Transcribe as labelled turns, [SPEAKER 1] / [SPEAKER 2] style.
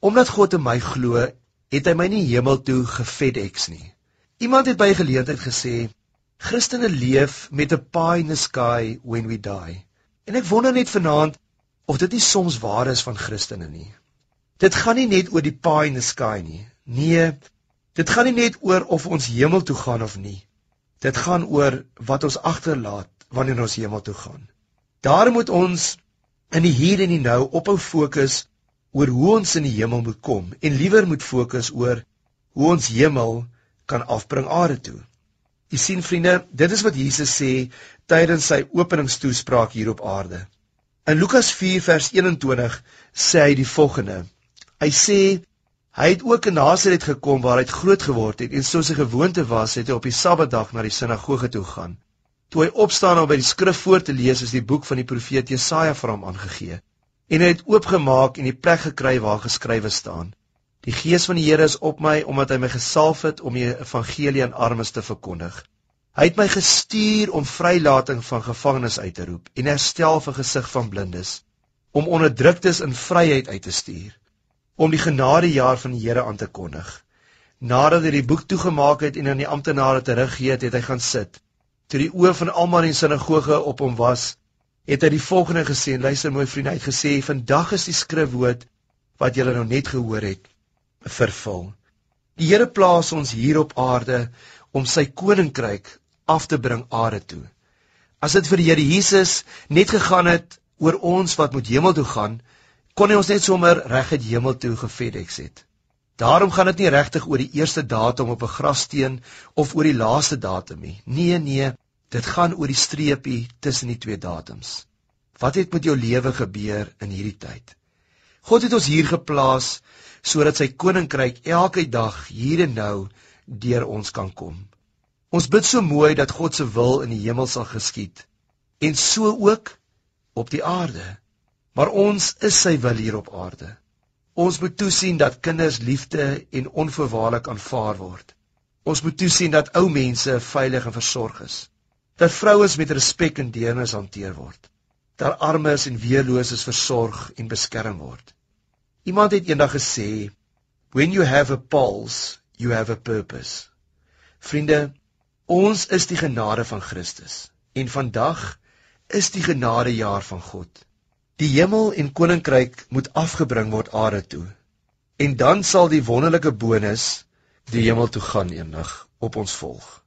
[SPEAKER 1] Omdat God in my glo, het hy my nie hemel toe gefedex nie. Iemand het by geleentheid gesê, Christene leef met 'n pie in the sky when we die. En ek wonder net vanaand of dit nie soms waar is van Christene nie. Dit gaan nie net oor die pie in the sky nie. Nee, dit gaan nie net oor of ons hemel toe gaan of nie. Dit gaan oor wat ons agterlaat wanneer ons hemel toe gaan. Daar moet ons in die hier en die nou ophou fokus oor hoe ons in die hemel moet kom en liewer moet fokus oor hoe ons hemel kan afbring aarde toe. U sien vriende, dit is wat Jesus sê tydens sy openingstoespraak hier op aarde. In Lukas 4 vers 21 sê hy die volgende: Hy sê hy het ook in Nasaret gekom waar hy groot geword het en soos sy gewoonte was, het hy op die Sabbatdag na die sinagoge toe gegaan. Toe hy opstaan om by die skrif voor te lees, is die boek van die profeet Jesaja vir hom aangegee. En hy het oopgemaak en die plek gekry waar geskrywe staan: Die Gees van die Here is op my omdat hy my gesalf het om die evangelie aan armes te verkondig. Hy het my gestuur om vrylating van gevangenes uit te roep en herstel vir gesig van blindes, om onderdruktes in vryheid uit te stuur, om die genadejaar van die Here aan te kondig. Nadat hy die boek toegemaak het en aan die amptenare teruggegee het, het hy gaan sit toe die oë van almal in die sinagoge op hom was, het hy die volgende gesê, en luister mooi vriende, hy het gesê, vandag is die skrifwoord wat julle nou net gehoor het, vervul. Die Here plaas ons hier op aarde om sy koninkryk af te bring aarde toe. As dit vir die Here Jesus net gegaan het oor ons wat moet hemel toe gaan, kon hy ons net sommer reg uit hemel toe gefedex het. Daarom gaan dit nie regtig oor die eerste datum op 'n grassteen of oor die laaste datum nie. Nee, nee, dit gaan oor die streepie tussen die twee datums. Wat het met jou lewe gebeur in hierdie tyd? God het ons hier geplaas sodat sy koninkryk elke dag hier en nou deur ons kan kom. Ons bid so mooi dat God se wil in die hemel sal geskied en so ook op die aarde. Maar ons is sy wil hier op aarde. Ons moet toesien dat kinders liefde en onvoorwaardelik aanvaar word. Ons moet toesien dat ou mense veilig en versorg is. Dat vrouens met respek en deernis hanteer word. Dat armes en weerloses versorg en beskerm word. Iemand het eendag gesê, "When you have a pulse, you have a purpose." Vriende, ons is die genade van Christus en vandag is die genadejaar van God. Die hemel en koninkryk moet afgebring word aarde toe. En dan sal die wonderlike bonus die hemel toe gaan eendag op ons volg.